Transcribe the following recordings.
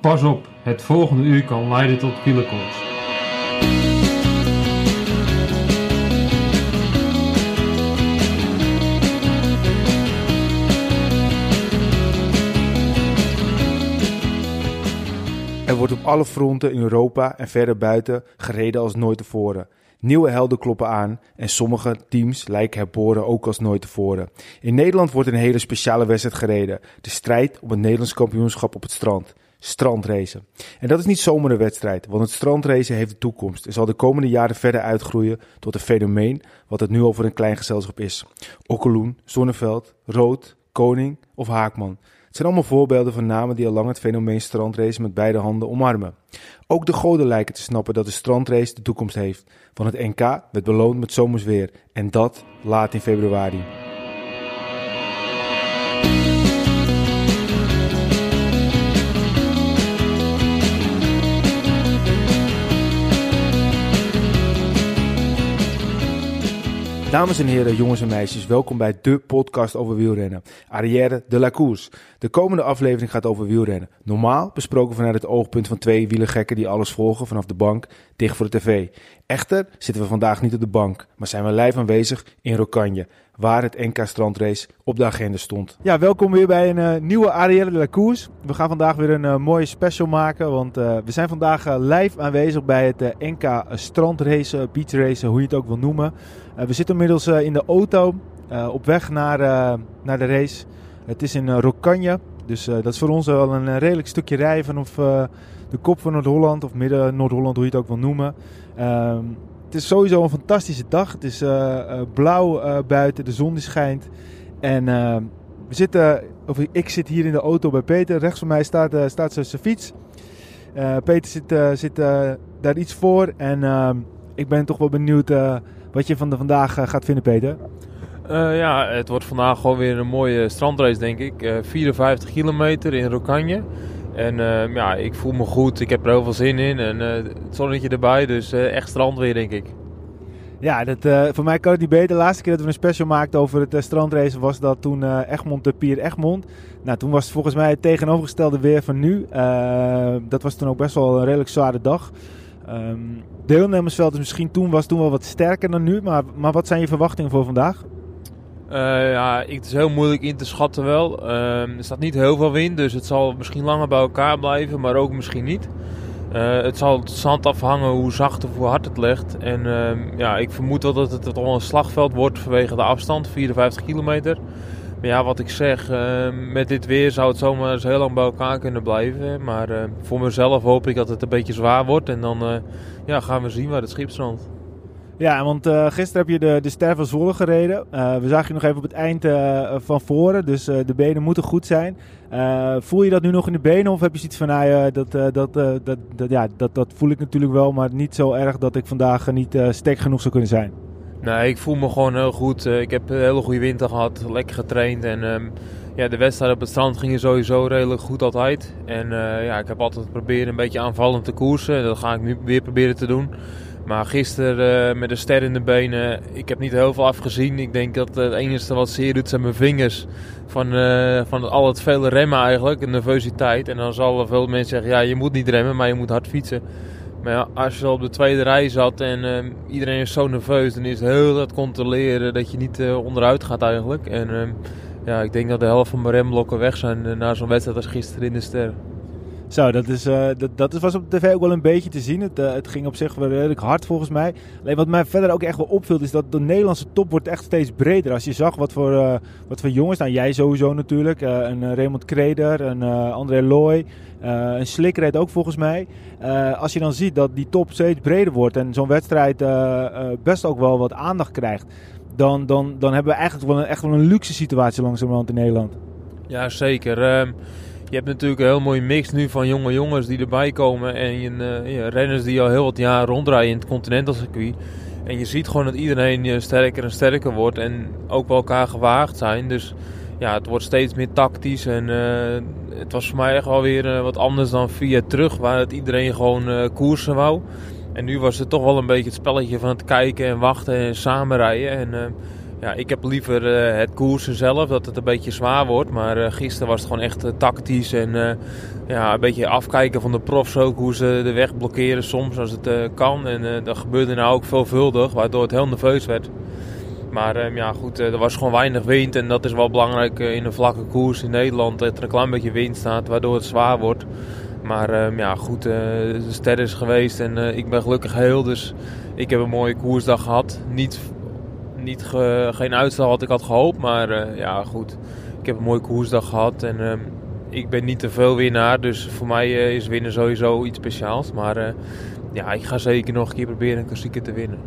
Pas op, het volgende uur kan leiden tot wielerkoorts. Er wordt op alle fronten in Europa en verder buiten gereden als nooit tevoren. Nieuwe helden kloppen aan en sommige teams lijken herboren ook als nooit tevoren. In Nederland wordt een hele speciale wedstrijd gereden. De strijd om het Nederlands kampioenschap op het strand. Strandracen. En dat is niet zomaar een wedstrijd, want het strandracen heeft de toekomst en zal de komende jaren verder uitgroeien tot een fenomeen wat het nu al voor een klein gezelschap is. Okkeloen, Zonneveld, Rood, Koning of Haakman. Het zijn allemaal voorbeelden van namen die al lang het fenomeen strandrace met beide handen omarmen. Ook de goden lijken te snappen dat de strandrace de toekomst heeft. Want het NK werd beloond met zomers weer. En dat laat in februari. Dames en heren, jongens en meisjes, welkom bij de podcast over wielrennen. Arrière de la Course. De komende aflevering gaat over wielrennen. Normaal besproken vanuit het oogpunt van twee wielergekken die alles volgen vanaf de bank dicht voor de tv. Echter zitten we vandaag niet op de bank, maar zijn we live aanwezig in Rokanje, waar het NK Strandrace op de agenda stond. Ja, welkom weer bij een uh, nieuwe Arrière de la Course. We gaan vandaag weer een uh, mooie special maken, want uh, we zijn vandaag live aanwezig bij het NK Strandrace, Beach Race, hoe je het ook wil noemen. we zitten inmiddels in de auto op weg naar, naar de race. Het is in Rokanje, dus dat is voor ons wel een redelijk stukje rijden vanaf de kop van Noord-Holland, of midden Noord-Holland, hoe je het ook wil noemen. Ehm, het is sowieso een fantastische dag. Het is uh, blauw uh, buiten, de zon schijnt. En we zitten, of ik zit hier in de auto bij Peter. Rechts van mij staat, staat zijn fiets. Peter zit, zit daar iets voor. En ehm, ik ben toch wel benieuwd wat je van de vandaag gaat vinden, Peter. ja, het wordt vandaag gewoon weer een mooie strandrace, denk ik. 54 kilometer in Rokanje. En uh, ja, ik voel me goed. Ik heb er heel veel zin in. En uh, het zonnetje erbij. Dus uh, echt strandweer, denk ik. Ja, dat, voor mij kan het niet beter. De laatste keer dat we een special maakten over het strandrace was dat toen Egmond de Pier Egmond. Nou, toen was het volgens mij het tegenovergestelde weer van nu. dat was toen ook best wel een redelijk zware dag. Um, deelnemersveld is misschien toen, was toen wel wat sterker dan nu. Maar, maar wat zijn je verwachtingen voor vandaag? Uh, ja, het is heel moeilijk in te schatten wel. Uh, er staat niet heel veel wind, dus het zal misschien langer bij elkaar blijven, maar ook misschien niet. Uh, het zal het zand afhangen hoe zacht of hoe hard het legt. En ehm, ja, ik vermoed wel dat het al een slagveld wordt vanwege de afstand, 54 kilometer. Maar ja, wat ik zeg, ehm, met dit weer zou het zomaar heel lang bij elkaar kunnen blijven. Maar voor mezelf hoop ik dat het een beetje zwaar wordt en dan eh, ja, gaan we zien waar het schip strandt. Ja, want uh, gisteren heb je de, de Ster van Zwolle gereden. Uh, we zagen je nog even op het eind uh, van voren, dus de benen moeten goed zijn. voel je dat nu nog in de benen of heb je zoiets van, nou, dat, dat, dat, dat, ja, dat, dat voel ik natuurlijk wel, maar niet zo erg dat ik vandaag niet sterk genoeg zou kunnen zijn? Nee, ik voel me gewoon heel goed. ik heb een hele goede winter gehad, lekker getraind en... Um, ja, de wedstrijd op het strand ging sowieso redelijk goed altijd. En ja, ik heb altijd proberen een beetje aanvallend te koersen. Dat ga ik nu weer proberen te doen. Maar gisteren uh, met een ster in de benen, ik heb niet heel veel afgezien. Ik denk dat het enige wat zeer doet zijn mijn vingers. Van, uh, van al het vele remmen eigenlijk, de nervositeit. En dan zal veel mensen zeggen, ja je moet niet remmen, maar je moet hard fietsen. Maar ja, als je op de tweede rij zat en uh, iedereen is zo nerveus, dan is het heel hard controleren dat je niet onderuit gaat eigenlijk. En ja, ik denk dat de helft van mijn remblokken weg zijn na zo'n wedstrijd als gisteren in de ster. Zo, dat, is, uh, dat, dat was op tv ook wel een beetje te zien. Het, uh, het ging op zich wel redelijk hard volgens mij. Alleen wat mij verder ook echt wel opviel is dat de Nederlandse top wordt echt steeds breder. Als je zag wat voor, uh, wat voor jongens, nou jij sowieso natuurlijk, een Raymond Kreder, een André Looy, een Slik ook volgens mij. als je dan ziet dat die top steeds breder wordt en zo'n wedstrijd best ook wel wat aandacht krijgt. Dan, dan, dan hebben we eigenlijk wel een, echt wel een luxe situatie langzamerhand in Nederland. Ja, zeker. Ehm, je hebt natuurlijk een heel mooie mix nu van jonge jongens die erbij komen. En uh, ja, renners die al heel wat jaar ronddraaien in het continental circuit. En je ziet gewoon dat iedereen uh, sterker en sterker wordt. En ook bij elkaar gewaagd zijn. Dus ja, het wordt steeds meer tactisch. En uh, het was voor mij echt wel weer wat anders dan via terug. Waar het iedereen gewoon koersen wou. En nu was het toch wel een beetje het spelletje van het kijken en wachten en samenrijden. En ja, ik heb liever het koersen zelf, dat het een beetje zwaar wordt. Maar gisteren was het gewoon echt tactisch en ja, een beetje afkijken van de profs ook. Hoe ze de weg blokkeren soms als het kan. En dat gebeurde nou ook veelvuldig, waardoor het heel nerveus werd. Maar ehm, ja, goed, er was gewoon weinig wind. En dat is wel belangrijk in een vlakke koers in Nederland. Dat er een klein beetje wind staat, waardoor het zwaar wordt. Maar ehm, ja, goed, uh, de ster is geweest en uh, ik ben gelukkig heel. Dus ik heb een mooie koersdag gehad. Niet, niet ge, geen uitstel wat ik had gehoopt, maar uh, ja, goed. Ik heb een mooie koersdag gehad en um, ik ben niet te veel winnaar. Dus voor mij is winnen sowieso iets speciaals. Maar ja, ik ga zeker nog een keer proberen een klassieker te winnen.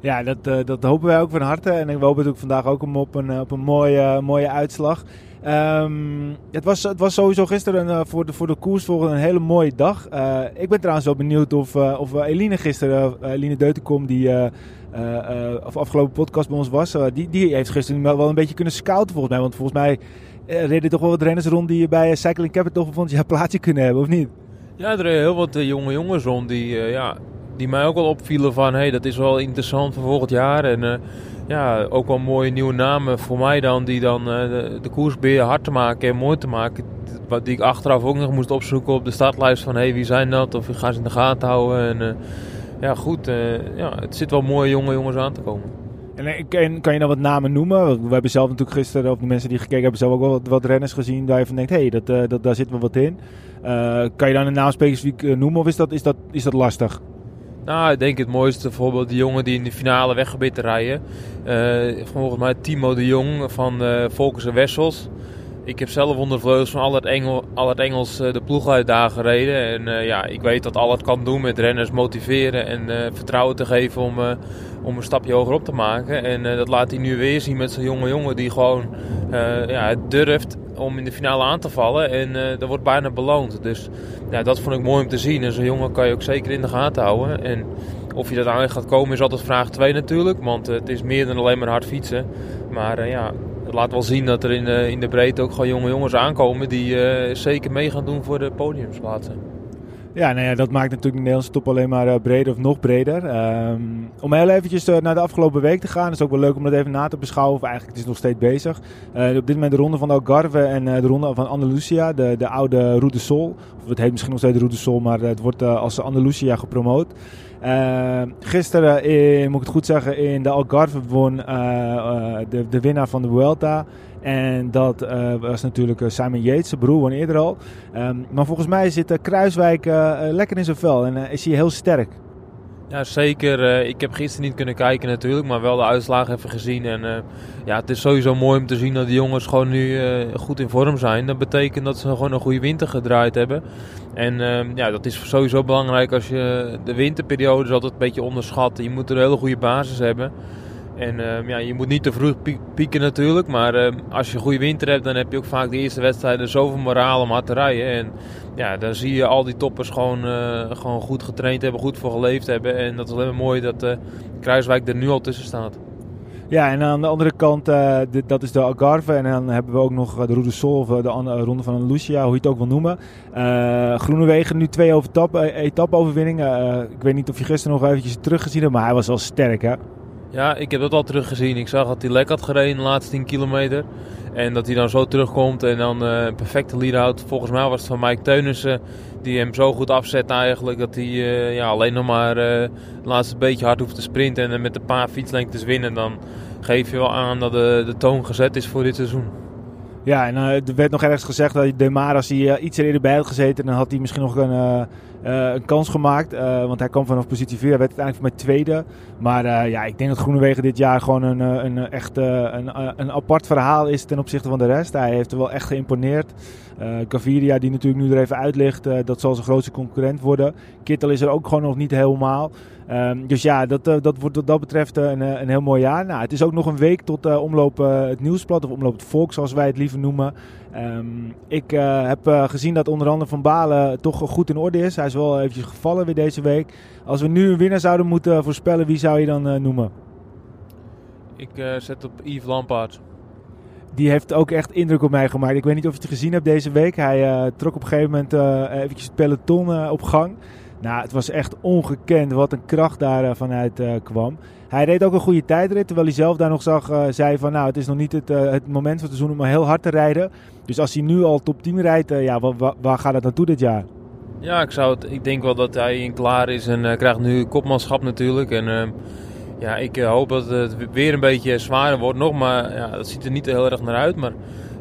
Ja, dat, dat hopen wij ook van harte. En we hopen ook vandaag ook op een, op een mooie, mooie uitslag. Um, het, was, het was sowieso gisteren voor, de, voor de koers volgende een hele mooie dag. Ik ben trouwens wel benieuwd of, of Eline gisteren, Eline Deutenkom, die of afgelopen podcast bij ons was, die, die heeft gisteren wel een beetje kunnen scouten volgens mij. Want volgens mij reden toch wel wat renners rond die bij Cycling Capital vond je plaatsje kunnen hebben, of niet? Ja, er reden heel wat jonge jongens rond die, ja, die mij ook wel opvielen van, hey, dat is wel interessant voor volgend jaar. En ja, ook wel mooie nieuwe namen voor mij dan, die dan de, koers weer hard te maken en mooi te maken. Wat die ik achteraf ook nog moest opzoeken op de startlijst van hey, wie zijn dat of gaan ze in de gaten houden. En ja, goed, uh, ja, het zit wel mooie jonge jongens aan te komen. En kan, kan je nou wat namen noemen? We hebben zelf natuurlijk gisteren, of de mensen die gekeken hebben, zelf ook wel wat, wat renners gezien waar je van denkt, hé, hey, dat, dat, daar zit wel wat in. kan je dan een naam specifiek noemen of is dat, is dat, is dat lastig? Nou, ik denk het mooiste bijvoorbeeld de jongen die in de finale weg te rijden. Volgens mij Timo de Jong van Volkers en Wessels. Ik heb zelf onder de vleugels van Allard, Engel, Engels uh, de ploeg uit daar gereden. En ja, ik weet dat Allard kan doen met renners motiveren en vertrouwen te geven om, om een stapje hoger op te maken. En dat laat hij nu weer zien met zo'n jonge jongen die gewoon ja, durft om in de finale aan te vallen. En dat wordt bijna beloond. Dus ja, dat vond ik mooi om te zien. En zo'n jongen kan je ook zeker in de gaten houden. En of je dat aan gaat komen is altijd vraag 2 natuurlijk. Want het is meer dan alleen maar hard fietsen. Maar ja, het laat wel zien dat er in, in de breedte ook gewoon jonge jongens aankomen. Die zeker mee gaan doen voor de podiumsplaatsen. Ja, nou ja, dat maakt natuurlijk de Nederlandse top alleen maar uh, breder of nog breder. Um, om heel eventjes uh, naar de afgelopen week te gaan, is ook wel leuk om dat even na te beschouwen. Of eigenlijk, het is nog steeds bezig. Uh, op dit moment de ronde van Algarve en de ronde van Andalusia, de, de oude Route de Sol. Of het heet misschien nog steeds Route de Sol, maar het wordt als Andalusia gepromoot. gisteren, in, moet ik het goed zeggen, in de Algarve won de, de winnaar van de Vuelta. En dat uh, was natuurlijk eh, Simon Yates, zijn broer, van eerder al. Um, maar volgens mij zit uh, Kruiswijk lekker in zijn vel en is hij heel sterk. Ja, zeker. ik heb gisteren niet kunnen kijken natuurlijk, maar wel de uitslagen even gezien. En ja, het is sowieso mooi om te zien dat de jongens gewoon nu goed in vorm zijn. Dat betekent dat ze gewoon een goede winter gedraaid hebben. En ehm, ja, dat is sowieso belangrijk als je de winterperiode is altijd een beetje onderschatten. Je moet er een hele goede basis hebben. En uh, ja, je moet niet te vroeg pieken natuurlijk. Maar uh, als je een goede winter hebt, dan heb je ook vaak de eerste wedstrijden zoveel moraal om hard te rijden. En ja, dan zie je al die toppers gewoon, uh, gewoon goed getraind hebben, goed voor geleefd hebben. En dat is alleen maar mooi dat Kruiswijk er nu al tussen staat. Ja, en aan de andere kant, de, dat is de Algarve. En dan hebben we ook nog de Roude Sol, of de ronde van Lucia, hoe je het ook wil noemen. Groenewegen nu twee etappe-overwinningen. ik weet niet of je gisteren nog eventjes teruggezien hebt, maar hij was wel sterk hè. Ja, ik heb dat al teruggezien. Ik zag dat hij lek had gereden de laatste 10 kilometer. En dat hij dan zo terugkomt en dan uh, een perfecte lead houdt. Volgens mij was het van Mike Teunissen die hem zo goed afzet eigenlijk. Dat hij uh, ja, alleen nog maar uh, het laatste beetje hard hoeft te sprinten. En met een paar fietslengtes winnen. Dan geef je wel aan dat de, de toon gezet is voor dit seizoen. Ja, en er werd nog ergens gezegd dat De Maar, als hij iets eerder bij had gezeten, dan had hij misschien nog een uh, een kans gemaakt. Want hij kwam vanaf positie 4. Hij werd uiteindelijk voor mij tweede. Maar ja, ik denk dat Groenewegen dit jaar gewoon een, een, echt een, een apart verhaal is ten opzichte van de rest. Hij heeft er wel echt geïmponeerd. Gaviria, die natuurlijk nu er even uit ligt, dat zal zijn grootste concurrent worden. Kittel is er ook gewoon nog niet helemaal. Um, dus ja, dat, dat wordt wat dat betreft een, een heel mooi jaar. Nou, het is ook nog een week tot omloop het nieuwsblad, of omloop het volk, zoals wij het liever noemen. Um, ik uh, heb uh, gezien dat onder andere Van Balen toch goed in orde is. Hij is wel eventjes gevallen weer deze week. Als we nu een winnaar zouden moeten voorspellen, wie zou je dan uh, noemen? Ik zet op Yves Lampaard. Die heeft ook echt indruk op mij gemaakt. Ik weet niet of je het gezien hebt deze week. Hij trok op een gegeven moment eventjes het peloton op gang. Nou, het was echt ongekend wat een kracht daar vanuit kwam. Hij reed ook een goede tijdrit, terwijl hij zelf daar nog zag, zei van nou, het is nog niet het, het moment van het seizoen om heel hard te rijden. Dus als hij nu al top 10 rijdt, ja, waar, waar gaat het naartoe dit jaar? Ja, ik, zou het, ik denk wel dat hij in klaar is en krijgt nu kopmanschap natuurlijk. En uh, ja, ik hoop dat het weer een beetje zwaarder wordt nog, maar ja, dat ziet er niet heel erg naar uit. Maar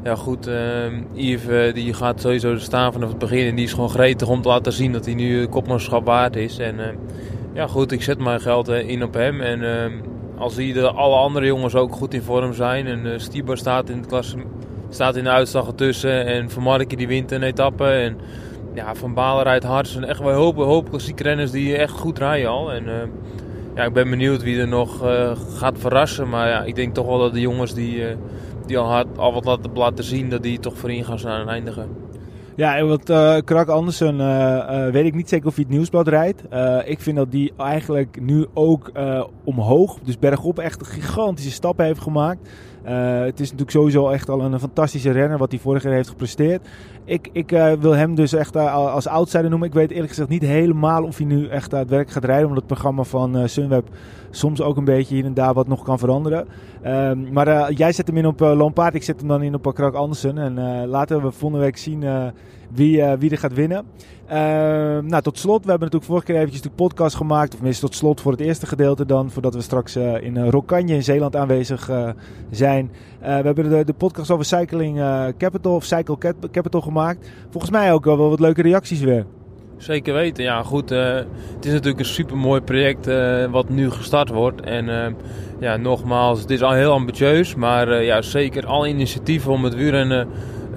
ja, goed, Yves die gaat sowieso staan vanaf het begin en die is gewoon gretig om te laten zien dat hij nu kopmanschap waard is. En ja, goed, ik zet mijn geld in op hem. En als hij de, alle andere jongens ook goed in vorm zijn en uh, Stieber staat in, de klasse, staat in de uitslag ertussen en Van Marken die wint een etappe en ja, Van Balen rijdt hard. zijn echt wel hoop, hoop die echt goed rijden al. En uh, ja, ik ben benieuwd wie er nog uh, gaat verrassen. Maar ja, ik denk toch wel dat de jongens die, uh, die al, hard, al wat laten, laten zien, dat die toch voorin gaan en eindigen. Ja, en wat uh, Krak Andersen, uh, uh, weet ik niet zeker of hij het nieuwsblad rijdt. ik vind dat die eigenlijk nu ook omhoog, dus bergop, echt een gigantische stap heeft gemaakt. het is natuurlijk sowieso echt al een fantastische renner wat hij vorig jaar heeft gepresteerd. Ik, ik wil hem dus echt als outsider noemen. Ik weet eerlijk gezegd niet helemaal of hij nu echt aan het werk gaat rijden. Omdat het programma van Sunweb soms ook een beetje hier en daar wat nog kan veranderen. Ehm, maar jij zet hem in op Lampaard, ik zet hem dan in op Krak Andersen. En laten we volgende week zien wie, wie er gaat winnen. Uh, nou, tot slot, we hebben natuurlijk vorige keer eventjes de podcast gemaakt. Of tenminste tot slot voor het eerste gedeelte dan. Voordat we straks in Rokanje in Zeeland aanwezig zijn. We hebben de, podcast over Cycling Capital of Cycle Capital gemaakt. Volgens mij ook wel wat leuke reacties weer. Zeker weten, ja goed. het is natuurlijk een super mooi project wat nu gestart wordt. En ja, nogmaals, het is al heel ambitieus. Maar ja, zeker alle initiatieven om het wielrennen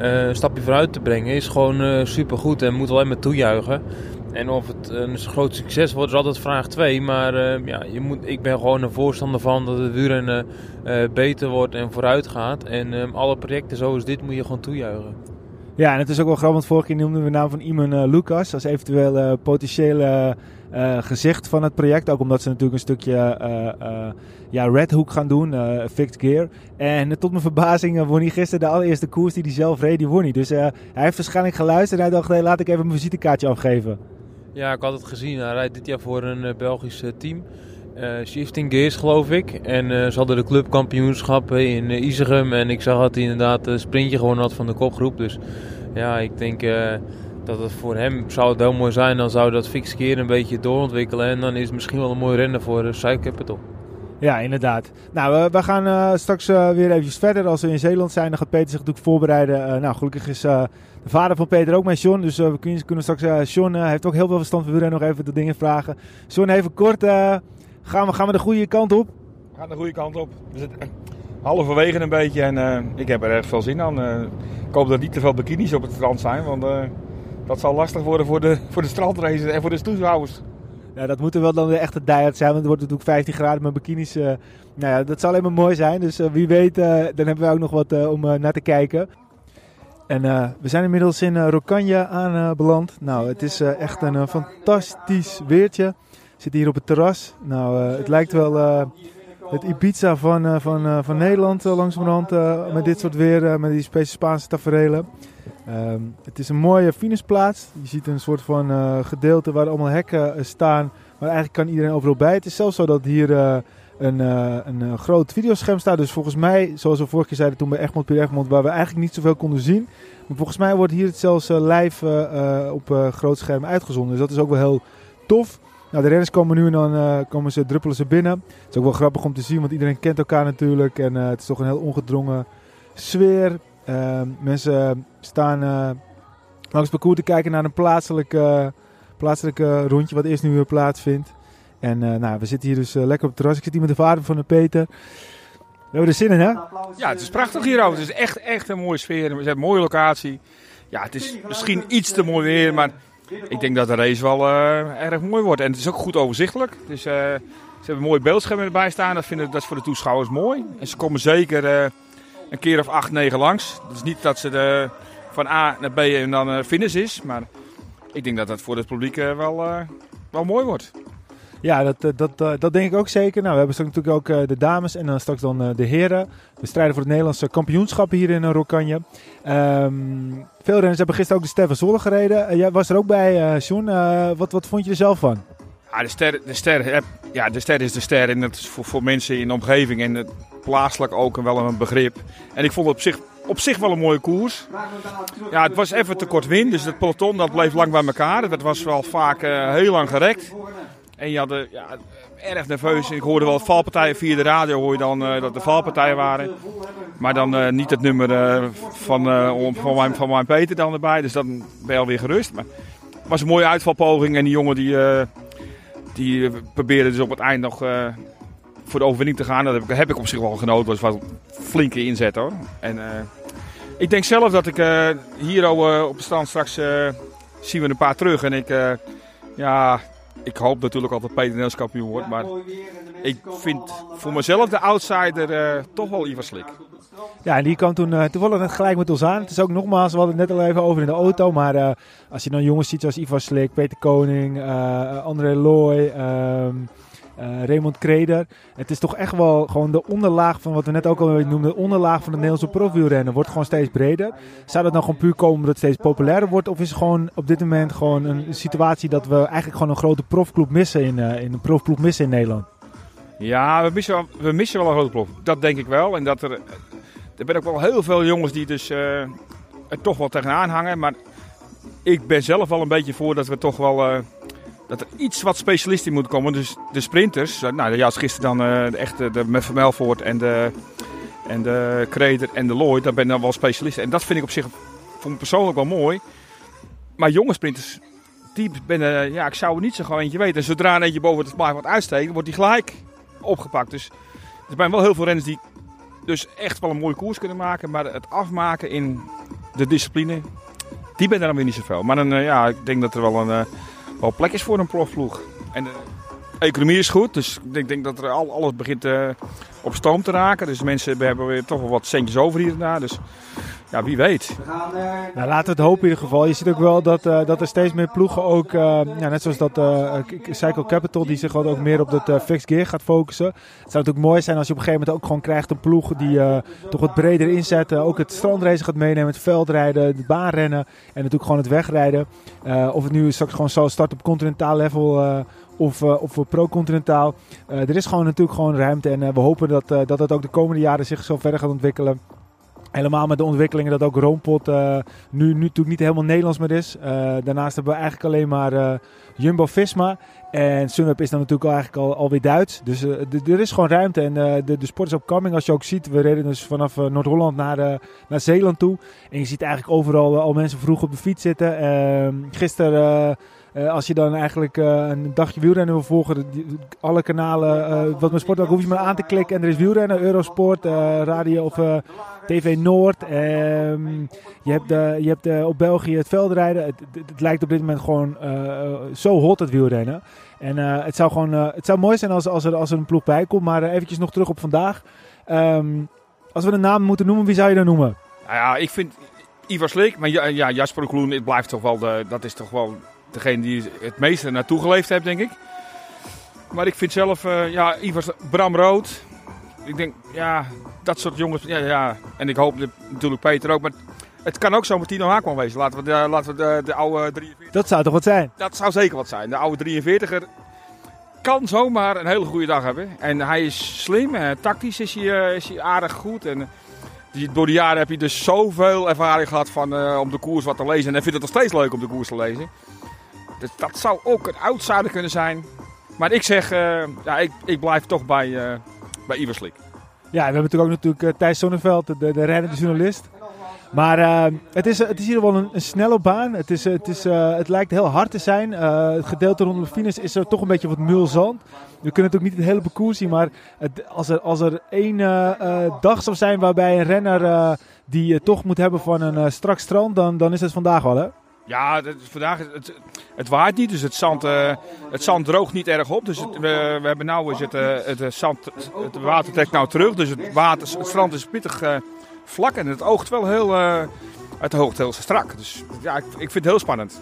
een stapje vooruit te brengen is gewoon uh, supergoed en moet alleen maar toejuichen. En of het een groot succes wordt is altijd vraag 2. Maar uh, ja, je moet, ik ben gewoon een voorstander van dat het wielrennen beter wordt en vooruit gaat. En alle projecten zoals dit moet je gewoon toejuichen. Ja, en het is ook wel grappig, want vorige keer noemden we de naam van Iman Lucas als eventueel potentiële uh, gezicht van het project. Ook omdat ze natuurlijk een stukje uh, ja, Red Hook gaan doen, fixed gear. En tot mijn verbazing won hij gisteren de allereerste koers die hij zelf reed, die won. Dus hij heeft waarschijnlijk geluisterd en hij dacht, laat ik even mijn visitekaartje afgeven. Ja, ik had het gezien. Hij rijdt dit jaar voor een Belgisch team. Shifting Gears geloof ik. En ze hadden de clubkampioenschappen in Isegem. En ik zag dat hij inderdaad een sprintje gewonnen had van de kopgroep. Dus ja, ik denk dat het voor hem zou het heel mooi zijn. Dan zou dat fix keer een beetje doorontwikkelen. En dan is het misschien wel een mooi rennen voor uh, Capital. Ja, inderdaad. Nou, we gaan uh, straks uh, weer eventjes verder. Als we in Zeeland zijn, dan gaat Peter zich natuurlijk voorbereiden. nou, gelukkig is de vader van Peter ook met John. Dus we kunnen, kunnen straks... John heeft ook heel veel verstand van wielrennen. Nog even de dingen vragen. John, even kort. gaan, we, gaan we de goede kant op? We gaan de goede kant op. We zitten halverwege een beetje. En ik heb er erg veel zin aan. ik hoop dat niet te veel bikinis op het strand zijn. Want dat zal lastig worden voor de, voor de strandraces en voor de toeschouwers. Ja, dat moeten wel dan de echte diet zijn, want het wordt natuurlijk 15 graden met bikinis. Uh, nou ja, dat zal alleen maar mooi zijn. Dus uh, wie weet, uh, dan hebben we ook nog wat om naar te kijken. En we zijn inmiddels in Rokanje aanbeland. nou, het is echt een fantastisch weertje. We zitten hier op het terras. Nou, het lijkt wel het Ibiza van, van, van Nederland langzamerhand met dit soort weer, met die Spaanse taferelen. Ehm, het is een mooie finishplaats. Je ziet een soort van uh, gedeelte waar allemaal hekken uh, staan. Maar eigenlijk kan iedereen overal bij. Het is zelfs zo dat hier uh, een, een groot videoscherm staat. Dus volgens mij, zoals we vorige keer zeiden toen bij Egmond Pier Egmond, waar we eigenlijk niet zoveel konden zien. Maar volgens mij wordt hier het zelfs live op groot scherm uitgezonden. Dus dat is ook wel heel tof. Nou, de renners komen nu en dan komen ze, druppelen ze binnen. Het is ook wel grappig om te zien, want iedereen kent elkaar natuurlijk. En het is toch een heel ongedrongen sfeer. Ehm, mensen staan uh, langs het parcours te kijken naar een plaatselijke, plaatselijke rondje wat eerst nu weer plaatsvindt. En uh, nou, we zitten hier dus uh, lekker op het terras. Ik zit hier met de vader van de Peter. We hebben er zin in, hè? Ja, het is prachtig hier. Het is echt, echt een mooie sfeer. We hebben een mooie locatie. Ja, het is misschien iets te mooi weer, maar ik denk dat de race wel erg mooi wordt. En het is ook goed overzichtelijk. Dus, ze hebben mooie beeldschermen erbij staan. Dat, vinden, dat is voor de toeschouwers mooi. En ze komen zeker een keer of acht, negen langs. Is niet dat ze de, van A naar B en dan uh, finish is. Maar ik denk dat dat voor het publiek uh, wel, uh, wel mooi wordt. Ja, dat, eh, dat, eh, dat denk ik ook zeker. Nou, we hebben straks natuurlijk ook eh, de dames en dan straks dan de heren. We strijden voor het Nederlandse kampioenschap hier in Rokanje. Ehm, veel renners hebben gisteren ook de Ster van Zolle gereden. jij was er ook bij, Sjoen. wat, wat vond je er zelf van? Ja, de ster, de ster, ja, de ster is de ster en dat is voor, mensen in de omgeving en plaatselijk ook wel een begrip. En ik vond het op zich, op zich wel een mooie koers. Ja, het was even te kort wind, dus het peloton dat bleef lang bij elkaar. Het was wel vaak heel lang gerekt. En je had ja, erg nerveus. Ik hoorde wel valpartijen via de radio, hoor je dan uh, dat de valpartijen waren. Maar dan niet het nummer van, van, mijn, van mijn Peter dan erbij. Dus dan ben je alweer gerust. Maar het was een mooie uitvalpoging. En die jongen die, die probeerde dus op het eind nog voor de overwinning te gaan. Dat heb ik, heb ik op zich wel genoten. Het was wel een flinke inzet hoor. En ik denk zelf dat ik hier op de stand straks zien we een paar terug. En ik, ja, ik hoop natuurlijk altijd Peter Nels kampioen wordt. Maar ik vind voor mezelf de outsider toch wel Ivar Slik. Ja, en die kwam toen uh, toevallig net gelijk met ons aan. Het is ook nogmaals, we hadden het net al even over in de auto. Maar uh, als je dan jongens ziet zoals Ivar Slik, Peter Koning, André Looy... Ehm, uh, Raymond Kreder. Het is toch echt wel gewoon de onderlaag van wat we net ook al noemden. De onderlaag van het Nederlandse profielrennen wordt gewoon steeds breder. Zou dat dan gewoon puur komen omdat het steeds populairder wordt? Of is het gewoon op dit moment gewoon een situatie dat we eigenlijk gewoon een grote profclub missen in, uh, in een profclub missen in Nederland? Ja, we missen, wel, we missen wel een grote prof. Dat denk ik wel. En dat er, er zijn ook wel heel veel jongens die dus uh, er toch wel tegenaan hangen. Maar ik ben zelf wel een beetje voor dat we toch wel dat er iets wat specialist in moet komen. Dus de sprinters, eh, nou als gisteren dan uh, de echte de Melvoort en de, en de Kreder en de Lloyd, dan ben ik dan wel specialisten. En dat vind ik op zich voor me persoonlijk wel mooi. Maar jonge sprinters, die ben, ja, ik zou er niet zo gewoon eentje weten. En zodra een eentje boven het vlaag wat uitsteekt, wordt die gelijk opgepakt. Dus er zijn wel heel veel renners die dus echt wel een mooie koers kunnen maken. Maar het afmaken in de discipline, die ben er dan weer niet zoveel. Maar dan, ja, ik denk dat er wel een wel plek is voor een profvloeg. En de economie is goed, dus ik denk, dat er al, alles begint uh, op stoom te raken. Dus mensen hebben weer toch wel wat centjes over hier en daar. Dus ja, wie weet. Nou, laten we het hopen in ieder geval. Je ziet ook wel dat, uh, dat er steeds meer ploegen ook, uh, ja, net zoals dat uh, Cycle Capital, die zich ook meer op dat fixed gear gaat focussen. Het zou natuurlijk mooi zijn als je op een gegeven moment ook gewoon krijgt een ploeg die toch wat breder inzet. ook het strandrace gaat meenemen, het veldrijden, het baanrennen en natuurlijk gewoon het wegrijden. of het nu straks gewoon zo start op continentaal level of, uh, of pro-continentaal. Uh, er is gewoon natuurlijk gewoon ruimte en uh, we hopen dat, dat het ook de komende jaren zich zo verder gaat ontwikkelen. Helemaal met de ontwikkelingen dat ook Roompot nu, nu natuurlijk niet helemaal Nederlands meer is. Daarnaast hebben we eigenlijk alleen maar Jumbo-Visma. En Sunweb is dan natuurlijk al eigenlijk al, alweer Duits. Dus er is gewoon ruimte en de, de sport is op coming. Als je ook ziet, we reden dus vanaf Noord-Holland naar, naar Zeeland toe. En je ziet eigenlijk overal al mensen vroeg op de fiets zitten. Ehm, gisteren uh, als je dan eigenlijk uh, een dagje wielrennen wil volgen, alle kanalen, uh, wat mijn sport ook, hoef je maar aan te klikken. En er is wielrennen, Eurosport, radio of TV Noord. Um, je hebt, je hebt op België het veldrijden. Het, het, lijkt op dit moment gewoon zo hot, het wielrennen. En het, zou gewoon, het zou mooi zijn als, als, er, als er een ploeg bij komt. Maar eventjes nog terug op vandaag. Um, als we een naam moeten noemen, wie zou je dan noemen? Nou ja, ik vind Ivar Sleek, maar ja, Jasper Kloen, het blijft toch wel de, dat is toch wel degene die het meeste naartoe geleefd heeft, denk ik. Maar ik vind zelf, uh, ja, Ivers, Bram Rood. Ik denk, ja, dat soort jongens. Ja, ja. En ik hoop natuurlijk Peter ook. Maar het kan ook zo met Tino Haakman wezen. Laten we, de, laten we de, de oude 43. Dat zou toch wat zijn? Dat zou zeker wat zijn. De oude 43er kan zomaar een hele goede dag hebben. En hij is slim. En tactisch is hij, eh, is hij aardig goed. En die, door de jaren heb je dus zoveel ervaring gehad van, uh, om de koers wat te lezen. En hij vindt het nog steeds leuk om de koers te lezen. Dus dat zou ook een outsider kunnen zijn. Maar ik zeg, uh, ja, ik, ik blijf toch bij, uh, bij Iverslik. Ja, we hebben natuurlijk ook natuurlijk uh, Thijs Sonneveld, de, de journalist. Maar het, is, het is hier wel een, snelle baan. Het, is, het, is, het lijkt heel hard te zijn. Het gedeelte rondom de finish is er toch een beetje wat mulzand. We kunnen natuurlijk niet het hele parcours zien. Maar als, er, als er één dag zou zijn waarbij een renner die toch moet hebben van een strak strand, dan, dan is het vandaag wel hè? Ja, het, vandaag het, het waait niet, dus het zand, uh, het zand droogt niet erg op. Dus het, we, we, hebben nou is het, uh, het, zand, het water trekt nou terug, dus het, water, het strand is pittig uh, vlak en het oogt wel heel, uit de hoogte heel strak. Dus ja, ik, ik vind het heel spannend.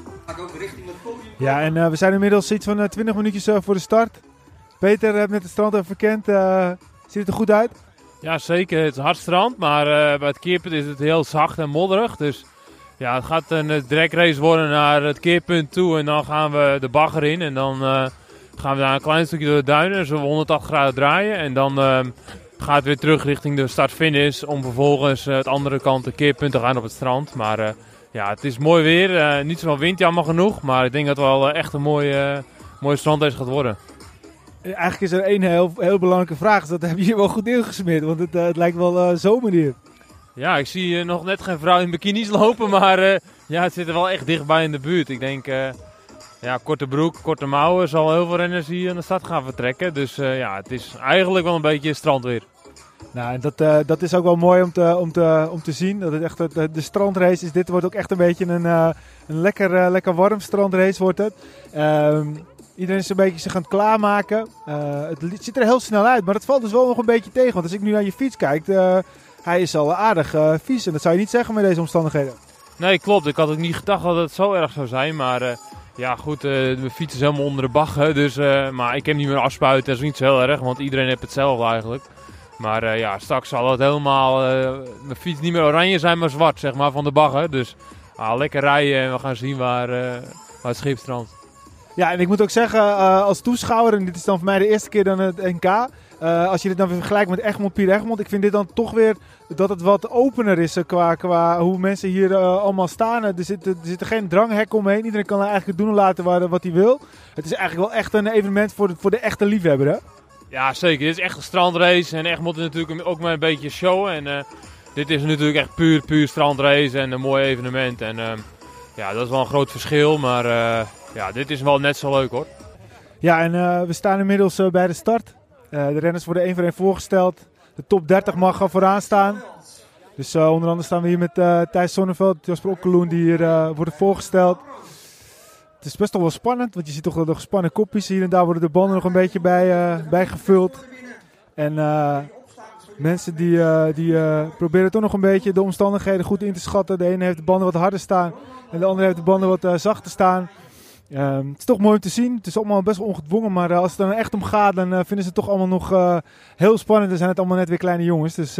Ja, en we zijn inmiddels iets van 20 minuutjes voor de start. Peter hebt net het strand even verkend. Uh, ziet het er goed uit? Ja, zeker. Het is hard strand, maar uh, bij het keerpunt is het heel zacht en modderig. Dus ja, het gaat een race worden naar het keerpunt toe. En dan gaan we de bagger in. En dan uh, gaan we daar een klein stukje door de duinen. Zo 180 graden draaien. En dan gaat het weer terug richting de start-finish. Om vervolgens het andere kant de keerpunt te gaan op het strand. Maar ja, het is mooi weer. niet zoveel wind, jammer genoeg. Maar ik denk dat het wel echt een mooie, mooie strandrace gaat worden. Eigenlijk is er één heel, heel belangrijke vraag. Dus dat heb je wel goed ingesmeerd. Want het, uh, het lijkt wel uh, zomer hier. Ja, ik zie uh, nog net geen vrouw in bikinis lopen. Maar ja, het zit er wel echt dichtbij in de buurt. Ik denk, ja, korte broek, korte mouwen zal heel veel renners hier aan de stad gaan vertrekken. Dus ja, het is eigenlijk wel een beetje strandweer. Nou, en dat, dat is ook wel mooi om te, om te, om te zien. Dat het echt de, de strandrace is. Dit wordt ook echt een beetje een, een lekker, lekker warm strandrace wordt het. Ehm, Iedereen is een beetje zich aan het klaarmaken. Het ziet er heel snel uit, maar dat valt dus wel nog een beetje tegen. Want als ik nu naar je fiets kijk, hij is al aardig uh, vies. En dat zou je niet zeggen met deze omstandigheden. Nee, klopt. Ik had ook niet gedacht dat het zo erg zou zijn. Maar ja, goed, mijn fiets is helemaal onder de baggen. Dus, maar ik heb niet meer afspuiten. Dat is niet zo heel erg, want iedereen heeft hetzelfde eigenlijk. Maar ja, straks zal het helemaal, mijn fiets niet meer oranje zijn, maar zwart, zeg maar, van de baggen. Dus ah, lekker rijden en we gaan zien waar, waar het schip strandt. Ja, en ik moet ook zeggen, als toeschouwer, en dit is dan voor mij de eerste keer dan het NK. Uh, als je dit dan weer vergelijkt met Egmond, Pier Egmond. Ik vind dit dan toch weer dat het wat opener is uh, qua, qua hoe mensen hier allemaal staan. Er zit, er zit geen dranghek omheen. Iedereen kan eigenlijk doen en laten waar, wat hij wil. Het is eigenlijk wel echt een evenement voor de, voor de echte liefhebber, hè? Ja, zeker. Dit is echt een strandrace. En Egmond is natuurlijk ook maar een beetje show. En dit is natuurlijk echt puur, puur strandrace en een mooi evenement. En ja, dat is wel een groot verschil. Maar ja, dit is wel net zo leuk hoor. Ja, en we staan inmiddels bij de start. Uh, de renners worden één voor één voorgesteld. De top 30 mag vooraan staan. Dus onder andere staan we hier met Thijs Sonneveld, Jasper Okkeloen die hier worden voorgesteld. Het is best wel wel spannend, want je ziet toch de gespannen kopjes. Hier en daar worden de banden nog een beetje bij, bij gevuld. En mensen die, die proberen toch nog een beetje de omstandigheden goed in te schatten. De ene heeft de banden wat harder staan en de andere heeft de banden wat zachter staan. Um, het is toch mooi om te zien. Het is allemaal best wel ongedwongen. Maar uh, als het er echt om gaat, dan uh, vinden ze het toch allemaal nog uh, heel spannend. Dan zijn het allemaal net weer kleine jongens. Dus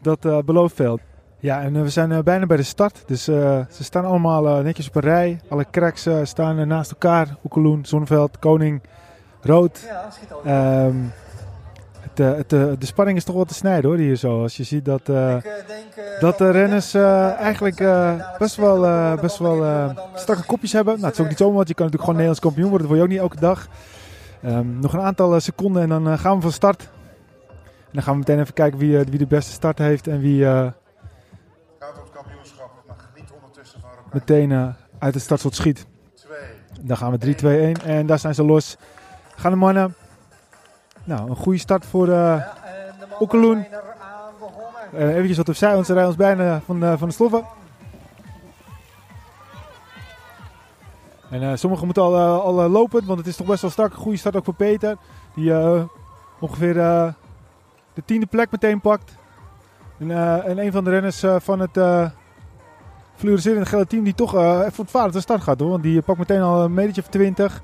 dat belooft veel. Ja, en we zijn bijna bij de start. Dus ze staan allemaal netjes op een rij. Alle cracks staan naast elkaar. Oekeloen, Zonneveld, Koning, Rood. Ja, schiet al. Um, de, het, de spanning is toch wel te snijden hoor, hier zo. Als je ziet dat, uh, ik, denk, dat de renners uh, eigenlijk uh, best wel, best wel strakke kopjes hebben. Nou, het is ook niet zomaar, want je kan natuurlijk gewoon Nederlands kampioen worden. Dat word je ook niet elke dag. Um, nog een aantal seconden en dan gaan we van start. En dan gaan we meteen even kijken wie, wie de beste start heeft en wie Gaat het kampioenschap, maar geniet ondertussen van elkaar. meteen uit het startslot schiet. Twee. Dan gaan we 3, 2, 1 en daar zijn ze los. Gaan de mannen. Nou, een goede start voor uh, Oekeloen. Uh, eventjes wat opzij, want rijden ons bijna van, uh, van de sloffen. En uh, sommigen moeten al, al lopen, want het is toch best wel strak. Een goede start ook voor Peter. Die ongeveer de tiende plek meteen pakt. En, en een van de renners van het fluoriserende gele team die toch even voor het vader de start gaat hoor. Want die pakt meteen al een metertje of 20.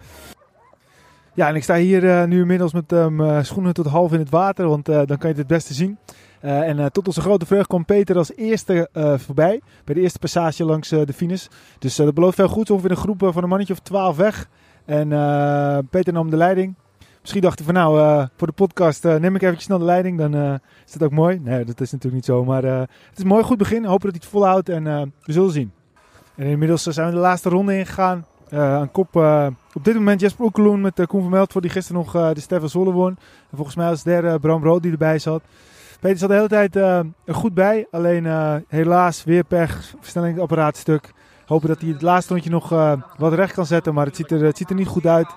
Ja, en ik sta hier uh, nu inmiddels met uh, schoenen tot half in het water, want uh, dan kan je het het beste zien. en tot onze grote vreugde kwam Peter als eerste voorbij, bij de eerste passage langs de finish. Dus dat belooft veel goed, ongeveer een groep van een mannetje of twaalf weg. En Peter nam de leiding. Misschien dacht hij van nou, voor de podcast neem ik even snel de leiding, dan is dat ook mooi. Nee, dat is natuurlijk niet zo, maar het is een mooi goed begin. Hopen dat hij het volhoudt en we zullen zien. En inmiddels zijn we de laatste ronde ingegaan. Aan kop uh, op dit moment Jesper Oekeloen met uh, Koen van voor die gisteren nog de Stefan Zolle won. En volgens mij als derde Bram Rood die erbij zat. Peter zat de hele tijd goed bij. Alleen helaas weer per versnellingsapparaat stuk. Hopen dat hij het laatste rondje nog wat recht kan zetten. Maar het ziet er, het ziet er niet goed uit.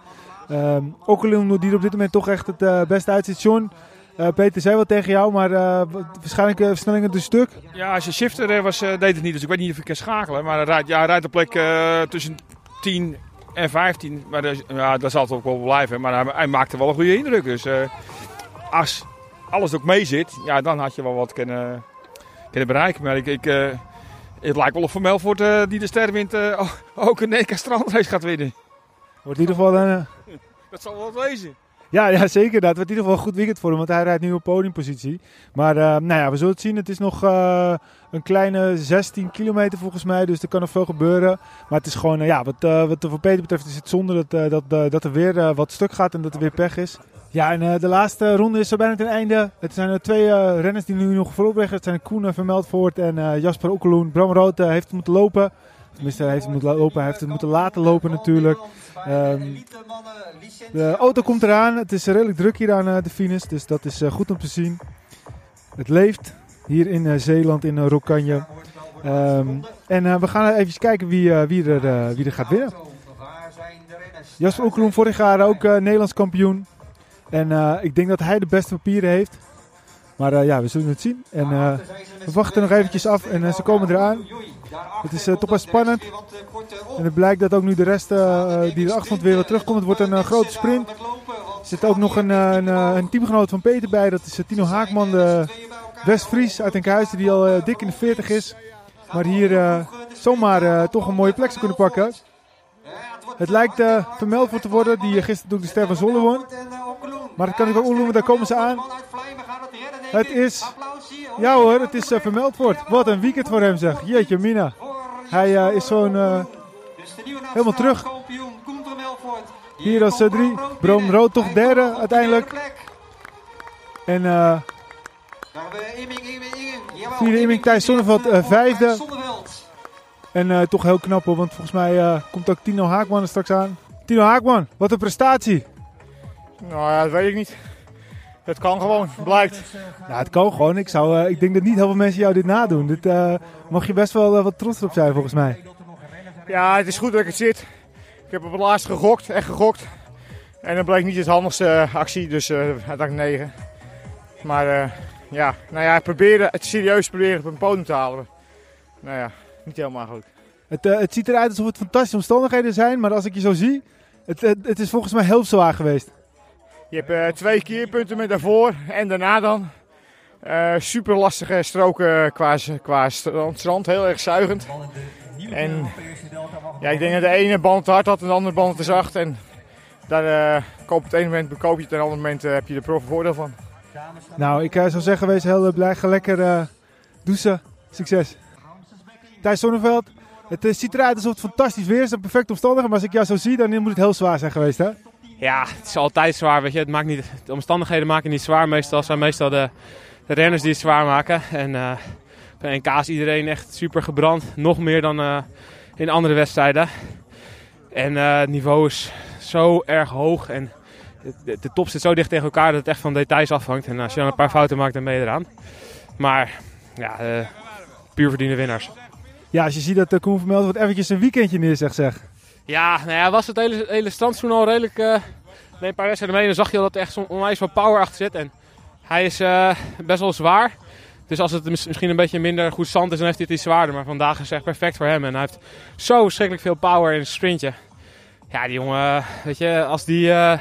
Um, Oekeloen die er op dit moment toch echt het beste uitziet. John, uh, Peter zei wel tegen jou, maar waarschijnlijk uh, versnellingen een stuk. Ja, als je shifter was, deed het niet. Dus ik weet niet of ik kan schakelen. Maar hij rijdt, ja, hij rijdt op plek tussen 10 en 15. Maar dat, ja, dat zal het ook wel blijven. Maar hij, hij maakte wel een goede indruk. Dus uh, als alles ook mee zit, ja, dan had je wel wat kunnen, kunnen bereiken. Maar ik, ik, uh, het lijkt wel of Van Melvoort uh, die de ster wint ook een NK strandrace gaat winnen. Wordt in ieder geval een... dat zal wel wezen. Ja, ja, zeker. Dat wordt in ieder geval een goed weekend voor hem, want hij rijdt nu op podiumpositie. Maar eh, nou ja, we zullen het zien. Het is nog eh, een kleine 16 kilometer volgens mij, dus er kan nog veel gebeuren. Maar het is gewoon, eh, ja, wat, wat voor Peter betreft is het zonde dat, dat, dat er weer wat stuk gaat en dat er weer pech is. Ja, en de laatste ronde is zo bijna ten einde. Het zijn er twee renners die nu nog voorop liggen. Het zijn Koen van Meldvoort en Jasper Okkeloen. Bram Rood heeft moeten lopen. Tenminste, hij heeft het moeten lopen. Heeft het moeten laten lopen natuurlijk. Ehm, de auto komt eraan. Het is redelijk druk hier aan eh, de finish. Dus dat is eh, goed om te zien. Het leeft hier in eh, Zeeland, in Rokanje. Ehm, en we gaan even kijken wie, wie, er, wie er gaat winnen. Jasper Oekeloen vorig jaar ook Nederlands kampioen. En ik denk dat hij de beste papieren heeft. Maar eh, ja, we zullen het zien. En eh, we wachten nog eventjes af en eh, ze komen eraan. Het is toch wel spannend. En het blijkt dat ook nu de rest die van het weer wat terugkomt. Het wordt een grote sprint. Er zit ook nog een, een, een teamgenoot van Peter bij. Dat is Tino Haakman, de West-Fries uit Enkhuizen. Die al dik in de 40 is. Maar hier zomaar toch een mooie plek zou kunnen pakken. Het lijkt vermeld voor te worden. Die gisteren door de Ster van Zolle won. Maar dat kan ik ook onloemen, daar komen ze aan. Het is, ja hoor, het is uh, vermeld wordt. Wat een weekend voor hem zeg. Jeetje mina. Hij uh, is zo'n uh, helemaal terug. Hier als uh, drie. Brom Rood toch derde uiteindelijk. En uh, vierde Imming Thijs Zonneveld uh, vijfde. En uh, toch heel knap hoor, want volgens mij uh, komt ook Tino Haakman er straks aan. Tino Haakman, wat een prestatie. Nou ja, dat weet ik niet. Het kan gewoon, blijkt. Ja, het kan gewoon. Ik, zou, uh, ik denk dat niet heel veel mensen jou dit nadoen. Dit uh, mag je best wel uh, wat trots op zijn volgens mij. Ja, het is goed dat ik het zit. Ik heb op het laatst gegokt, echt gegokt. En dat bleek niet het handigste actie, dus uiteindelijk 9. Maar ja, nou ja, proberen, het serieus proberen op een podium te halen. Nou ja, niet helemaal goed. Het, het ziet eruit alsof het fantastische omstandigheden zijn, maar als ik je zo zie, het, het, het is volgens mij heel zwaar geweest. Je hebt uh, twee keerpunten met daarvoor en daarna dan. Uh, super lastige stroken qua, qua strand, heel erg zuigend. En ja, ik denk dat de ene band te hard had en de andere band te zacht. En daar koop op het ene moment bekoop je het en op het andere moment heb je er prof voordeel van. Nou, ik zou zeggen, wees heel blij. Ga lekker douchen. Succes. Thijs Zonneveld, het ziet eruit alsof het fantastisch weer is perfect omstandigheden. Maar als ik jou zo zie, dan moet het heel zwaar zijn geweest, hè? Ja, het is altijd zwaar. Weet je. Het maakt niet, de omstandigheden maken niet zwaar. Meestal zijn meestal de, de renners die het zwaar maken. En uh, bij NK is iedereen echt super gebrand. Nog meer dan uh, in andere wedstrijden. En uh, het niveau is zo erg hoog. En de, de, top zit zo dicht tegen elkaar dat het echt van details afhangt. En als je dan een paar fouten maakt, dan ben je eraan. Maar ja, puur verdiende winnaars. Ja, als je ziet dat de Koen Vermeld wordt eventjes een weekendje neerzegt, zeg. Ja, nou ja, was het hele, hele al redelijk... Uh, een paar wedstrijden mee, dan zag je al dat er echt zo'n onwijs veel power achter zit. En hij is uh, best wel zwaar. Dus als het misschien een beetje minder goed zand is, dan heeft hij het iets zwaarder. Maar vandaag is het echt perfect voor hem. En hij heeft zo verschrikkelijk veel power in een sprintje. Ja, die jongen, weet je, als die uh,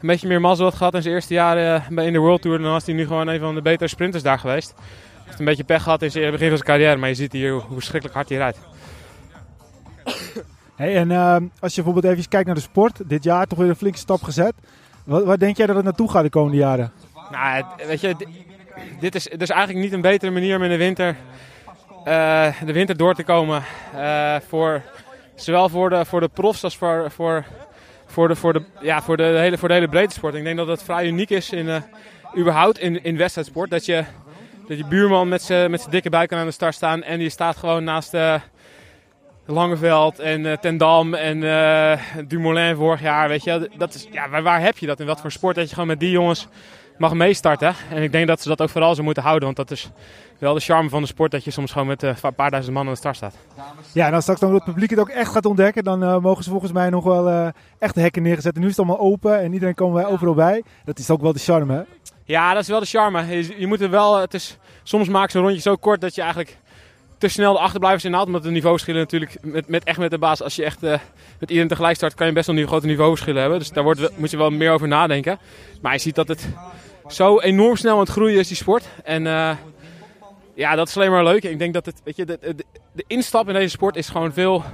een beetje meer mazzel had gehad in zijn eerste jaren in de World Tour... dan was hij nu gewoon een van de betere sprinters daar geweest. Hij heeft een beetje pech gehad in zijn begin van zijn carrière, maar je ziet hier hoe verschrikkelijk hard hij rijdt. En uh, als je bijvoorbeeld even kijkt naar de sport, dit jaar toch weer een flinke stap gezet. Wat, denk jij dat het naartoe gaat de komende jaren? Nou, weet je, dit is, is eigenlijk niet een betere manier om in de winter, uh, de winter door te komen. Uh, voor, zowel voor de, voor de profs als voor, voor, voor, de, voor, de, ja, voor, de, hele, voor de hele breedte sport. Ik denk dat het vrij uniek is in, uh, überhaupt in, in wedstrijdsport. Dat je, dat je buurman met zijn dikke buik kan aan de start staan en die staat gewoon naast de Langeveld en uh, Ten Dam en uh, Dumoulin vorig jaar, weet je. Dat is, ja, waar, waar, heb je dat? In wat voor sport dat je gewoon met die jongens mag meestarten. En ik denk dat ze dat ook vooral zo moeten houden. Want dat is wel de charme van de sport dat je soms gewoon met uh, een paar duizend man aan de start staat. Ja, en als straks dan het publiek het ook echt gaat ontdekken, dan uh, mogen ze volgens mij nog wel uh, echt de hekken neergezet. En nu is het allemaal open en iedereen komen wij overal bij. Dat is ook wel de charme, hè? Ja, dat is wel de charme. Je, je moet er wel, het is, soms maken ze een rondje zo kort dat je eigenlijk te snel de achterblijvers inhaalt. Omdat de niveauverschillen natuurlijk met, met, echt met de baas. Als je echt uh, met iedereen tegelijk start, kan je best wel een grote niveauverschillen hebben. Dus daar wordt, moet je wel meer over nadenken. Maar je ziet dat het zo enorm snel aan het groeien is, die sport. En uh, ja, dat is alleen maar leuk. Ik denk dat het, weet je, de, de, instap in deze sport is gewoon veel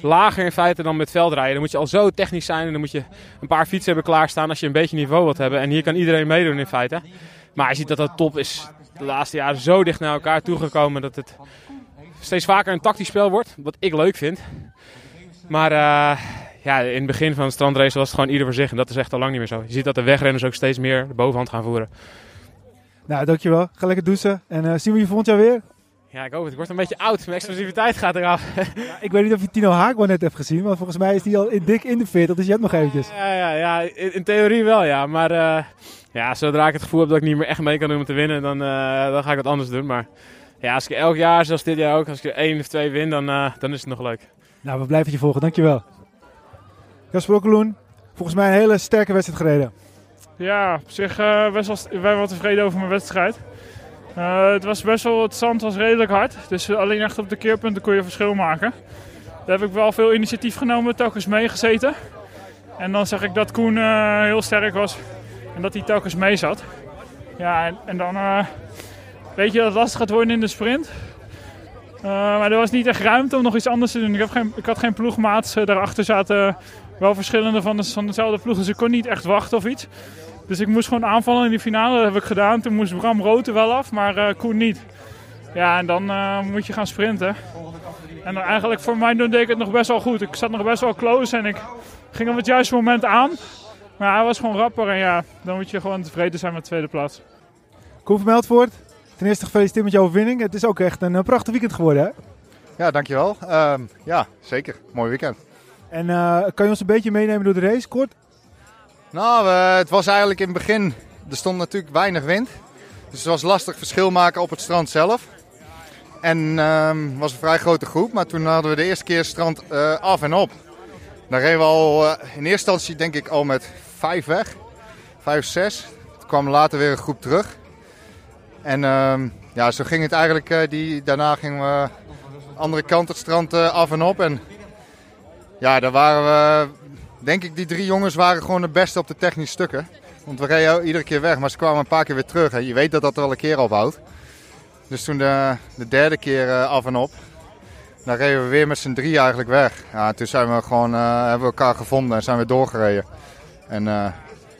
lager in feite dan met veldrijden. Dan moet je al zo technisch zijn en dan moet je een paar fietsen hebben klaarstaan als je een beetje niveau wilt hebben. En hier kan iedereen meedoen in feite. Maar je ziet dat de top is de laatste jaren zo dicht naar elkaar toegekomen dat het steeds vaker een tactisch spel wordt. Wat ik leuk vind. Maar uh, ja, in het begin van de strandrace was het gewoon ieder voor zich. En dat is echt al lang niet meer zo. Je ziet dat de wegrenners ook steeds meer de bovenhand gaan voeren. Nou, dankjewel. Ga lekker douchen. En uh, zien we je volgend jaar weer? Ja, ik hoop het. Ik word een beetje oud. Mijn explosiviteit gaat eraf. Ja, ik weet niet of je Tino Haakman net hebt gezien, maar volgens mij is die al dik in de 40, dus je hebt nog eventjes. Ja, ja, ja in, in theorie wel, ja. Maar uh, ja, zodra ik het gevoel heb dat ik niet meer echt mee kan doen om te winnen, dan, dan ga ik wat anders doen. Maar ja, als ik elk jaar, zoals dit jaar ook, als ik er één of twee win, dan, uh, dan is het nog leuk. Nou, we blijven je volgen. Dankjewel. Jasper Okkeloen, volgens mij een hele sterke wedstrijd gereden. Ja, op zich uh, best wel, ik ben wel tevreden over mijn wedstrijd. Uh, het was best wel, het zand was redelijk hard. Dus alleen echt op de keerpunten kon je verschil maken. Daar heb ik wel veel initiatief genomen, telkens meegezeten. En dan zeg ik dat Koen uh, heel sterk was en dat hij telkens mee zat. Ja, en, en dan uh, weet je dat het lastig gaat worden in de sprint. maar er was niet echt ruimte om nog iets anders te doen. Ik, heb geen, ik had geen ploegmaats. daarachter zaten wel verschillende van, de, van dezelfde ploeg. Dus ik kon niet echt wachten of iets. Dus ik moest gewoon aanvallen in die finale. Dat heb ik gedaan. Toen moest Bram Roten wel af, maar uh, Koen niet. Ja, en dan moet je gaan sprinten. En eigenlijk voor mij deed ik het nog best wel goed. Ik zat nog best wel close en ik ging op het juiste moment aan. Maar hij was gewoon rapper. En ja, dan moet je gewoon tevreden zijn met de tweede plaats. Koen van Meldvoort, ten eerste gefeliciteerd met je overwinning. Het is ook echt een prachtig weekend geworden, hè? Ja, dankjewel. Um, ja, zeker. Mooi weekend. En uh, kan je ons een beetje meenemen door de race, kort? Nou, uh, het was eigenlijk in het begin, er stond natuurlijk weinig wind. Dus het was lastig verschil maken op het strand zelf. En het uh, was een vrij grote groep, maar toen hadden we de eerste keer strand uh, af en op. Daar reden we al in eerste instantie denk ik al met vijf weg. Vijf, zes. Toen kwam later weer een groep terug. En ehm, ja, zo ging het eigenlijk. die, daarna gingen we andere kant het strand af en op. En ja, daar waren we denk ik, die drie jongens waren gewoon de beste op de technische stukken. Want we reden iedere keer weg, maar ze kwamen een paar keer weer terug. En je weet dat dat er al een keer ophoudt. Dus toen de, de derde keer uh, af en op, dan reden we weer met z'n drie eigenlijk weg. Ja, toen zijn we gewoon, hebben we elkaar gevonden en zijn we doorgereden. En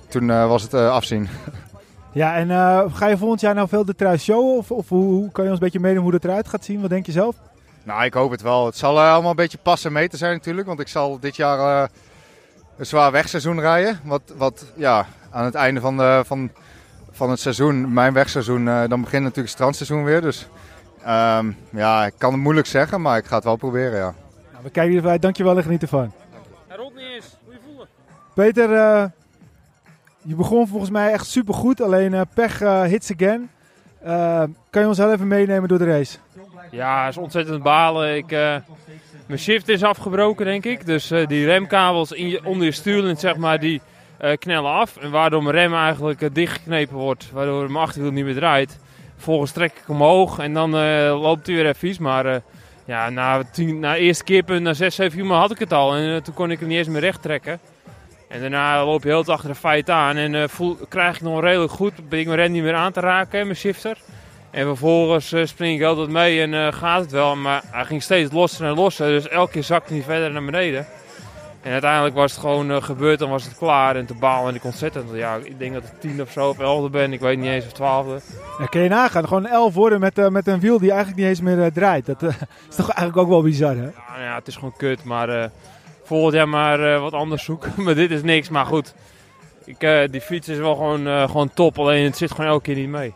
toen was het afzien. Ja, en ga je volgend jaar nou veel de trui showen? Of, of hoe, hoe, kan je ons een beetje meenemen hoe het eruit gaat zien? Wat denk je zelf? Nou, ik hoop het wel. Het zal allemaal een beetje passen mee te zijn natuurlijk. Want ik zal dit jaar een zwaar wegseizoen rijden. Wat, wat ja, aan het einde van, de, van, van het seizoen, mijn wegseizoen, uh, dan begint natuurlijk het strandseizoen weer. Dus um, ja, ik kan het moeilijk zeggen, maar ik ga het wel proberen, ja. Nou, we kijken erbij. Dankjewel en geniet ervan. Ja, Rodney is. Hoe je voelen? Peter, uh, je begon volgens mij echt super goed. Alleen uh, pech hits again. kan je ons heel even meenemen door de race? Ja, het is ontzettend balen. Ik, mijn shift is afgebroken, denk ik. Dus die remkabels in onder je stuurlint, zeg maar, die knellen af. En waardoor mijn rem eigenlijk dichtgeknepen wordt. Waardoor mijn achterwiel niet meer draait. Vervolgens trek ik omhoog en dan loopt hij weer even vies. Maar ja, na, tien, na eerste keerpunt, na 6, 7 uur had ik het al. En toen kon ik hem niet eens meer recht trekken. En daarna loop je heel het achter de feit aan. En voel, krijg ik nog redelijk goed. Ben ik mijn rem niet meer aan te raken, mijn shifter. En vervolgens uh, spring ik altijd mee en uh, gaat het wel. Maar hij ging steeds losser en losser. Dus elke keer zakte hij verder naar beneden. En uiteindelijk was het gewoon gebeurd. Dan was het klaar. En te balen en ik ontzettend. Ja, ik denk dat ik tien of zo of elfde ben. Ik weet niet eens of twaalfde. Ja, kun je nagaan. Gewoon elf worden met, met een wiel die eigenlijk niet eens meer draait. Dat is toch eigenlijk ook wel bizar hè? Ja, ja het is gewoon kut. Maar volgend jaar maar wat anders zoeken. maar dit is niks. Maar goed. Ik, die fiets is wel gewoon, gewoon top. Alleen het zit gewoon elke keer niet mee.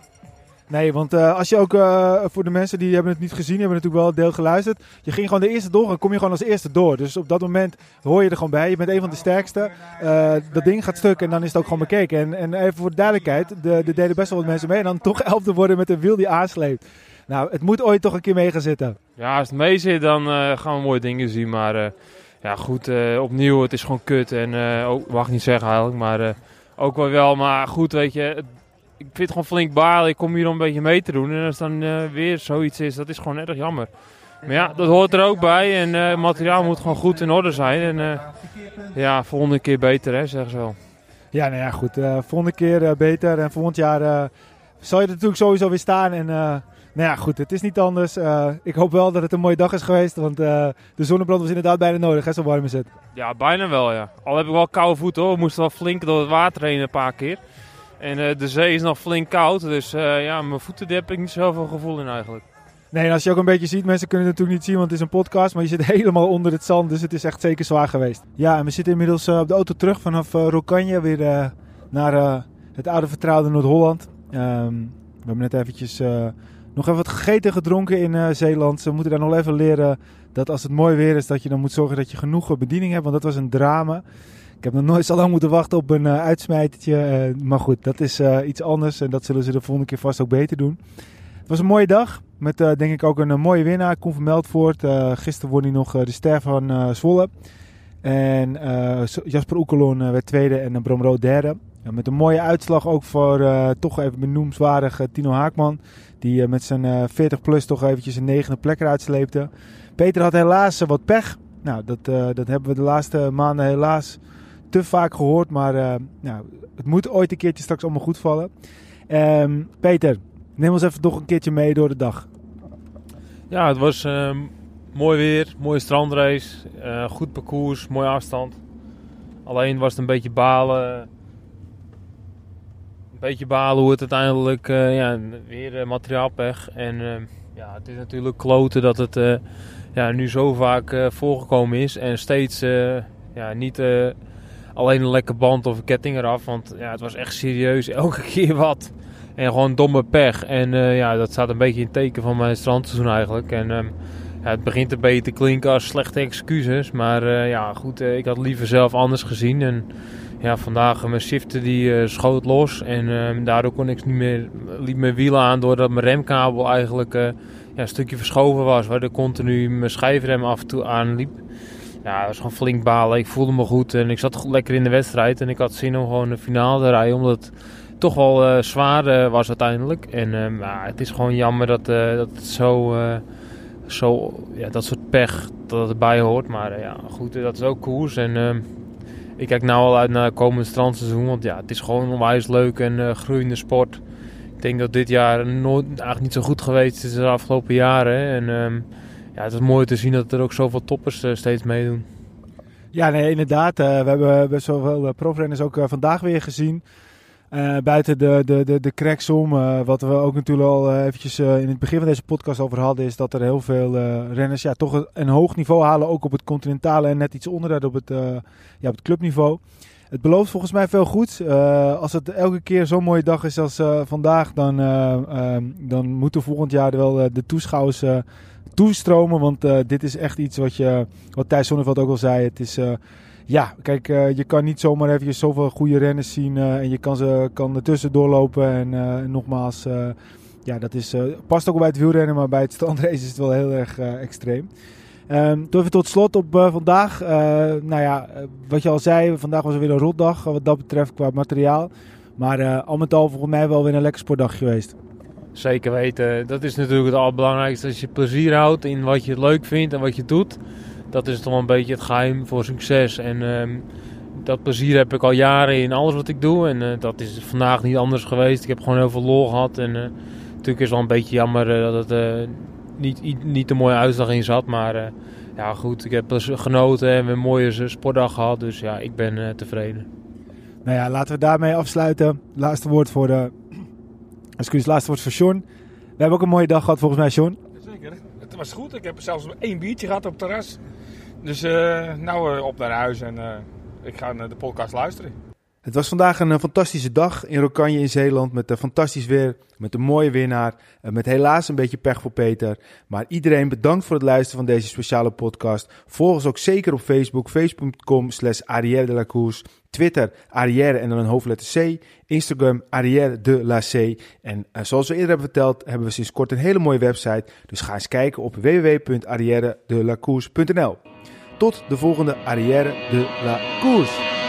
Nee, want uh, als je ook uh, voor de mensen die hebben het niet gezien, hebben natuurlijk wel deel geluisterd. Je ging gewoon de eerste door en kom je gewoon als eerste door. Dus op dat moment hoor je er gewoon bij. Je bent een van de sterkste. Uh, dat ding gaat stuk en dan is het ook gewoon bekeken. En, en even voor de duidelijkheid, de, de deden best wel wat mensen mee. En dan toch elfde worden met een wiel die aansleept. Nou, het moet ooit toch een keer mee gaan zitten. Ja, als het mee zit, dan gaan we mooie dingen zien. Maar ja, goed, opnieuw, het is gewoon kut. En ook, mag niet zeggen eigenlijk, maar ook wel wel. Maar goed, weet je ik vind het gewoon flink balen. Ik kom hier om een beetje mee te doen. En als dan uh, weer zoiets is, dat is gewoon erg jammer. Maar ja, dat hoort er ook bij. En uh, het materiaal moet gewoon goed in orde zijn. En uh, ja, volgende keer beter, hè, zeggen ze wel. Ja, nou ja, goed. volgende keer beter. En volgend jaar zal je er natuurlijk sowieso weer staan. En Nou ja, goed, het is niet anders. Uh, ik hoop wel dat het een mooie dag is geweest, want uh, de zonnebrand was inderdaad bijna nodig, hè, zo warm is het. Ja, bijna wel, ja. Al heb ik wel koude voeten, hoor. We moesten wel flink door het water heen een paar keer. En uh, de zee is nog flink koud, dus ja, mijn voeten daar heb ik niet zoveel gevoel in eigenlijk. Nee, en als je ook een beetje ziet, mensen kunnen het natuurlijk niet zien, want het is een podcast, maar je zit helemaal onder het zand, dus het is echt zeker zwaar geweest. Ja, en we zitten inmiddels op de auto terug vanaf Rokanje weer naar het oude vertrouwde Noord-Holland. Um, we hebben net eventjes nog even wat gegeten en gedronken in uh, Zeeland. Ze moeten daar nog even leren dat als het mooi weer is, dat je dan moet zorgen dat je genoeg bediening hebt. Want dat was een drama. Ik heb nog nooit zo lang moeten wachten op een uh, uitsmijtertje. Maar goed, dat is iets anders. En dat zullen ze de volgende keer vast ook beter doen. Het was een mooie dag. Met denk ik ook een mooie winnaar. Koen van Meldvoort. gisteren won hij nog de ster van Zwolle. En Jasper Oekelon werd tweede en Bram Rood derde. met een mooie uitslag ook voor toch even benoemswaardig Tino Haakman. Die eh, met zijn 40 eh, toch eventjes een negende plek eruit sleepte. Peter had helaas eh, wat pech. Nou, dat, dat hebben we de laatste maanden helaas te vaak gehoord. Maar nou, het moet ooit een keertje straks allemaal goed vallen. Um, Peter, neem ons even nog een keertje mee door de dag. Ja, het was uh, mooi weer, mooie strandrace, goed parcours, mooie afstand. Alleen was het een beetje balen beetje balen hoe het uiteindelijk uh, ja, weer uh, materiaalpech. En uh, ja, het is natuurlijk kloten dat het ja, nu zo vaak voorgekomen is. En steeds ja, niet alleen een lekke band of een ketting eraf. Want ja, het was echt serieus elke keer wat. En gewoon domme pech. En ja, dat staat een beetje in het teken van mijn strandseizoen eigenlijk. En ja, het begint een beetje te klinken als slechte excuses. Maar ja, goed, ik had liever zelf anders gezien. En ja, vandaag mijn shifter die uh, schoot los en uh, daardoor kon ik niet meer, liep mijn wielen aan doordat mijn remkabel eigenlijk uh, ja, een stukje verschoven was, waardoor continu mijn schijfrem af en toe aanliep. Ja, dat was gewoon flink balen. Ik voelde me goed en ik zat lekker in de wedstrijd en ik had zin om gewoon de finale te rijden, omdat het toch wel zwaar was uiteindelijk. En ehm, ja, het is gewoon jammer dat, dat het zo, zo ja, dat soort pech dat het erbij hoort. Maar ja, goed, dat is ook koers en ehm, ik kijk nou al uit naar het komende strandseizoen. Want ja, het is gewoon een onwijs leuk en uh, groeiende sport. Ik denk dat dit jaar nooit, eigenlijk niet zo goed geweest is de afgelopen jaren. En um, ja, het is mooi te zien dat er ook zoveel toppers uh, steeds meedoen. Ja, nee, inderdaad. Uh, we hebben best wel veel profrenners ook vandaag weer gezien. Uh, buiten de, de, de, de cracks uh, wat we ook natuurlijk al uh, eventjes in het begin van deze podcast over hadden, is dat er heel veel renners ja, toch een, hoog niveau halen, ook op het continentale en net iets onder dat op het, ja, op het clubniveau. Het belooft volgens mij veel goed. als het elke keer zo'n mooie dag is als vandaag, dan, um, dan moeten volgend jaar wel de toeschouwers toestromen. Want dit is echt iets wat, je, wat Thijs Zonneveld ook al zei. Het is ja, kijk, uh, je kan niet zomaar even zoveel goede renners zien uh, en je kan ze kan ertussen doorlopen. En uh, nogmaals, ja, dat is, past ook bij het wielrennen, maar bij het strandrace is het wel heel erg extreem. Um, even tot slot op vandaag. nou ja, wat je al zei, vandaag was er weer een rotdag wat dat betreft qua materiaal. Maar al met al volgens mij wel weer een lekker sportdag geweest. Zeker weten. Dat is natuurlijk het allerbelangrijkste. Als je plezier houdt in wat je leuk vindt en wat je doet dat is toch een beetje het geheim voor succes. En ehm, dat plezier heb ik al jaren in alles wat ik doe. En uh, dat is vandaag niet anders geweest. Ik heb gewoon heel veel lol gehad. En uh, natuurlijk is het wel een beetje jammer uh, dat het niet, niet de mooie uitslag in zat. Maar ja, goed, ik heb genoten en een mooie sportdag gehad. Dus ja, ik ben tevreden. Nou ja, laten we daarmee afsluiten. Laatste woord voor de... Excuus, laatste woord voor Sean. We hebben ook een mooie dag gehad volgens mij, Sean. Zeker. Het was goed. Ik heb zelfs één biertje gehad op het terras. Dus uh, nou uh, op naar huis en uh, ik ga naar de podcast luisteren. Het was vandaag een fantastische dag in Rokanje in Zeeland. Met fantastisch weer, met een mooie winnaar. Met helaas een beetje pech voor Peter. Maar iedereen bedankt voor het luisteren van deze speciale podcast. Volg ons ook zeker op Facebook. Facebook.com slash Arrière de la Course. Twitter Arrière en dan een hoofdletter C. Instagram Arrière de la C. En zoals we eerder hebben verteld, hebben we sinds kort een hele mooie website. Dus ga eens kijken op www.arrièredelacourse.nl. Tot de volgende Arrière de la Course.